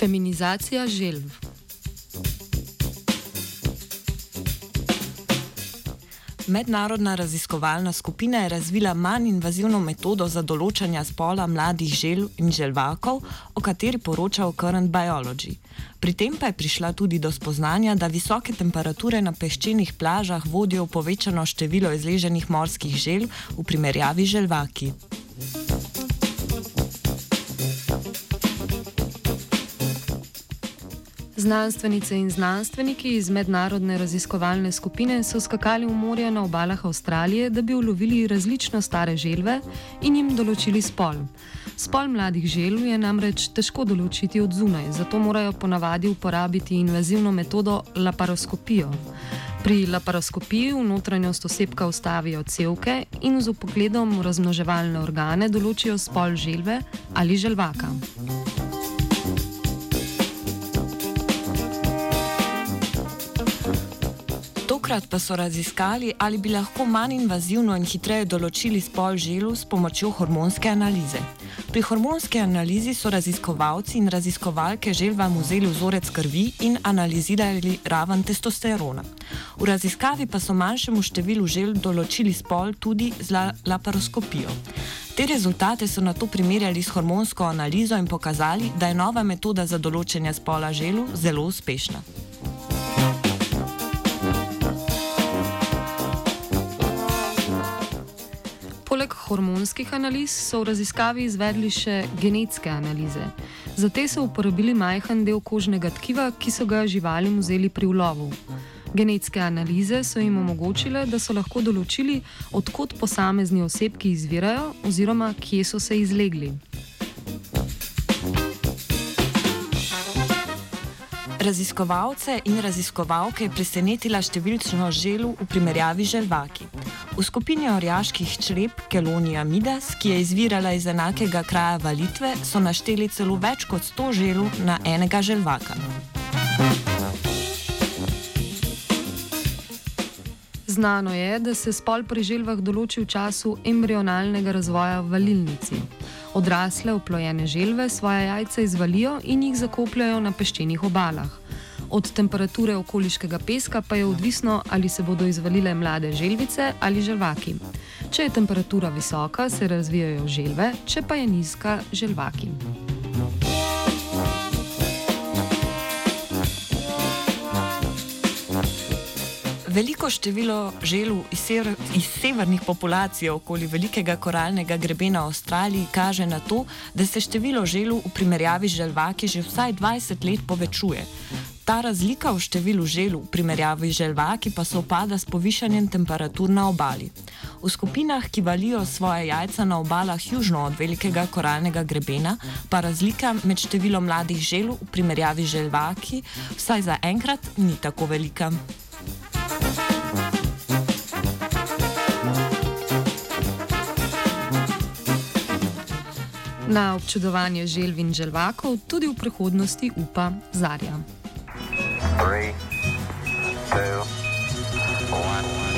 Feminizacija želv. Mednarodna raziskovalna skupina je razvila manj invazivno metodo za določanje spola mladih želv in želvakov, o kateri poroča v Current Biology. Pri tem pa je prišla tudi do spoznanja, da visoke temperature na peščenih plažah vodijo v povečano število izleženih morskih želv v primerjavi z želvaki. Znanstvenice in znanstveniki iz mednarodne raziskovalne skupine so skakali v morje na obalah Avstralije, da bi ulovili različno stare želve in jim določili spol. Spol mladih želv je namreč težko določiti od zunaj, zato morajo ponavadi uporabiti invazivno metodo laparoskopijo. Pri laparoskopiji v notranjost osebka vstavijo cevke in z upogledom v razmnoževalne organe določijo spol želve ali želvaka. Tokrat pa so raziskali, ali bi lahko manj invazivno in hitreje določili spol želu s pomočjo hormonske analize. Pri hormonski analizi so raziskovalci in raziskovalke želvam vzeli vzorec krvi in analizirali raven testosterona. V raziskavi pa so manjšemu številu želv določili spol tudi z la laparoskopijo. Te rezultate so na to primerjali s hormonsko analizo in pokazali, da je nova metoda za določanje spola želu zelo uspešna. Poleg hormonskih analiz so v raziskavi izvedli še genetske analize. Za te so uporabili majhen del kožnega tkiva, ki so ga živalim vzeli pri ulovu. Genetske analize so jim omogočile, da so lahko določili, odkot posamezni osebki izvirajo oziroma kje so se izlegli. Raziskovalce in raziskovalke je presenetila številčno želu v primerjavi z želvaki. V skupini orjaških črep Kelonija Midas, ki je izvirala iz enakega kraja valitve, so našteli celo več kot 100 želu na enega želvaka. Znano je, da se spol pri želvah določi v času embrionalnega razvoja v valilnici. Odrasle oplojene želve svoje jajce izvalijo in jih zakopljajo na peščenih obalah. Od temperature okoliškega peska pa je odvisno, ali se bodo izvalile mlade želvice ali želvaki. Če je temperatura visoka, se razvijajo želve, če pa je nizka, želvaki. Veliko število želv iz, sever, iz severnih populacij okoli velikega koralnega grebena v Avstraliji kaže na to, da se število želv v primerjavi z želvaki že vsaj 20 let povečuje. Ta razlika v številu želv v primerjavi z želvaki pa se opada s povišanjem temperatur na obali. V skupinah, ki valijo svoje jajca na obalah južno od velikega koralnega grebena, pa razlika med številom mladih želv v primerjavi z želvaki vsaj za enkrat ni tako velika. Na občudovanje želv in želvakov tudi v prihodnosti upa Zarja. Three, two, one.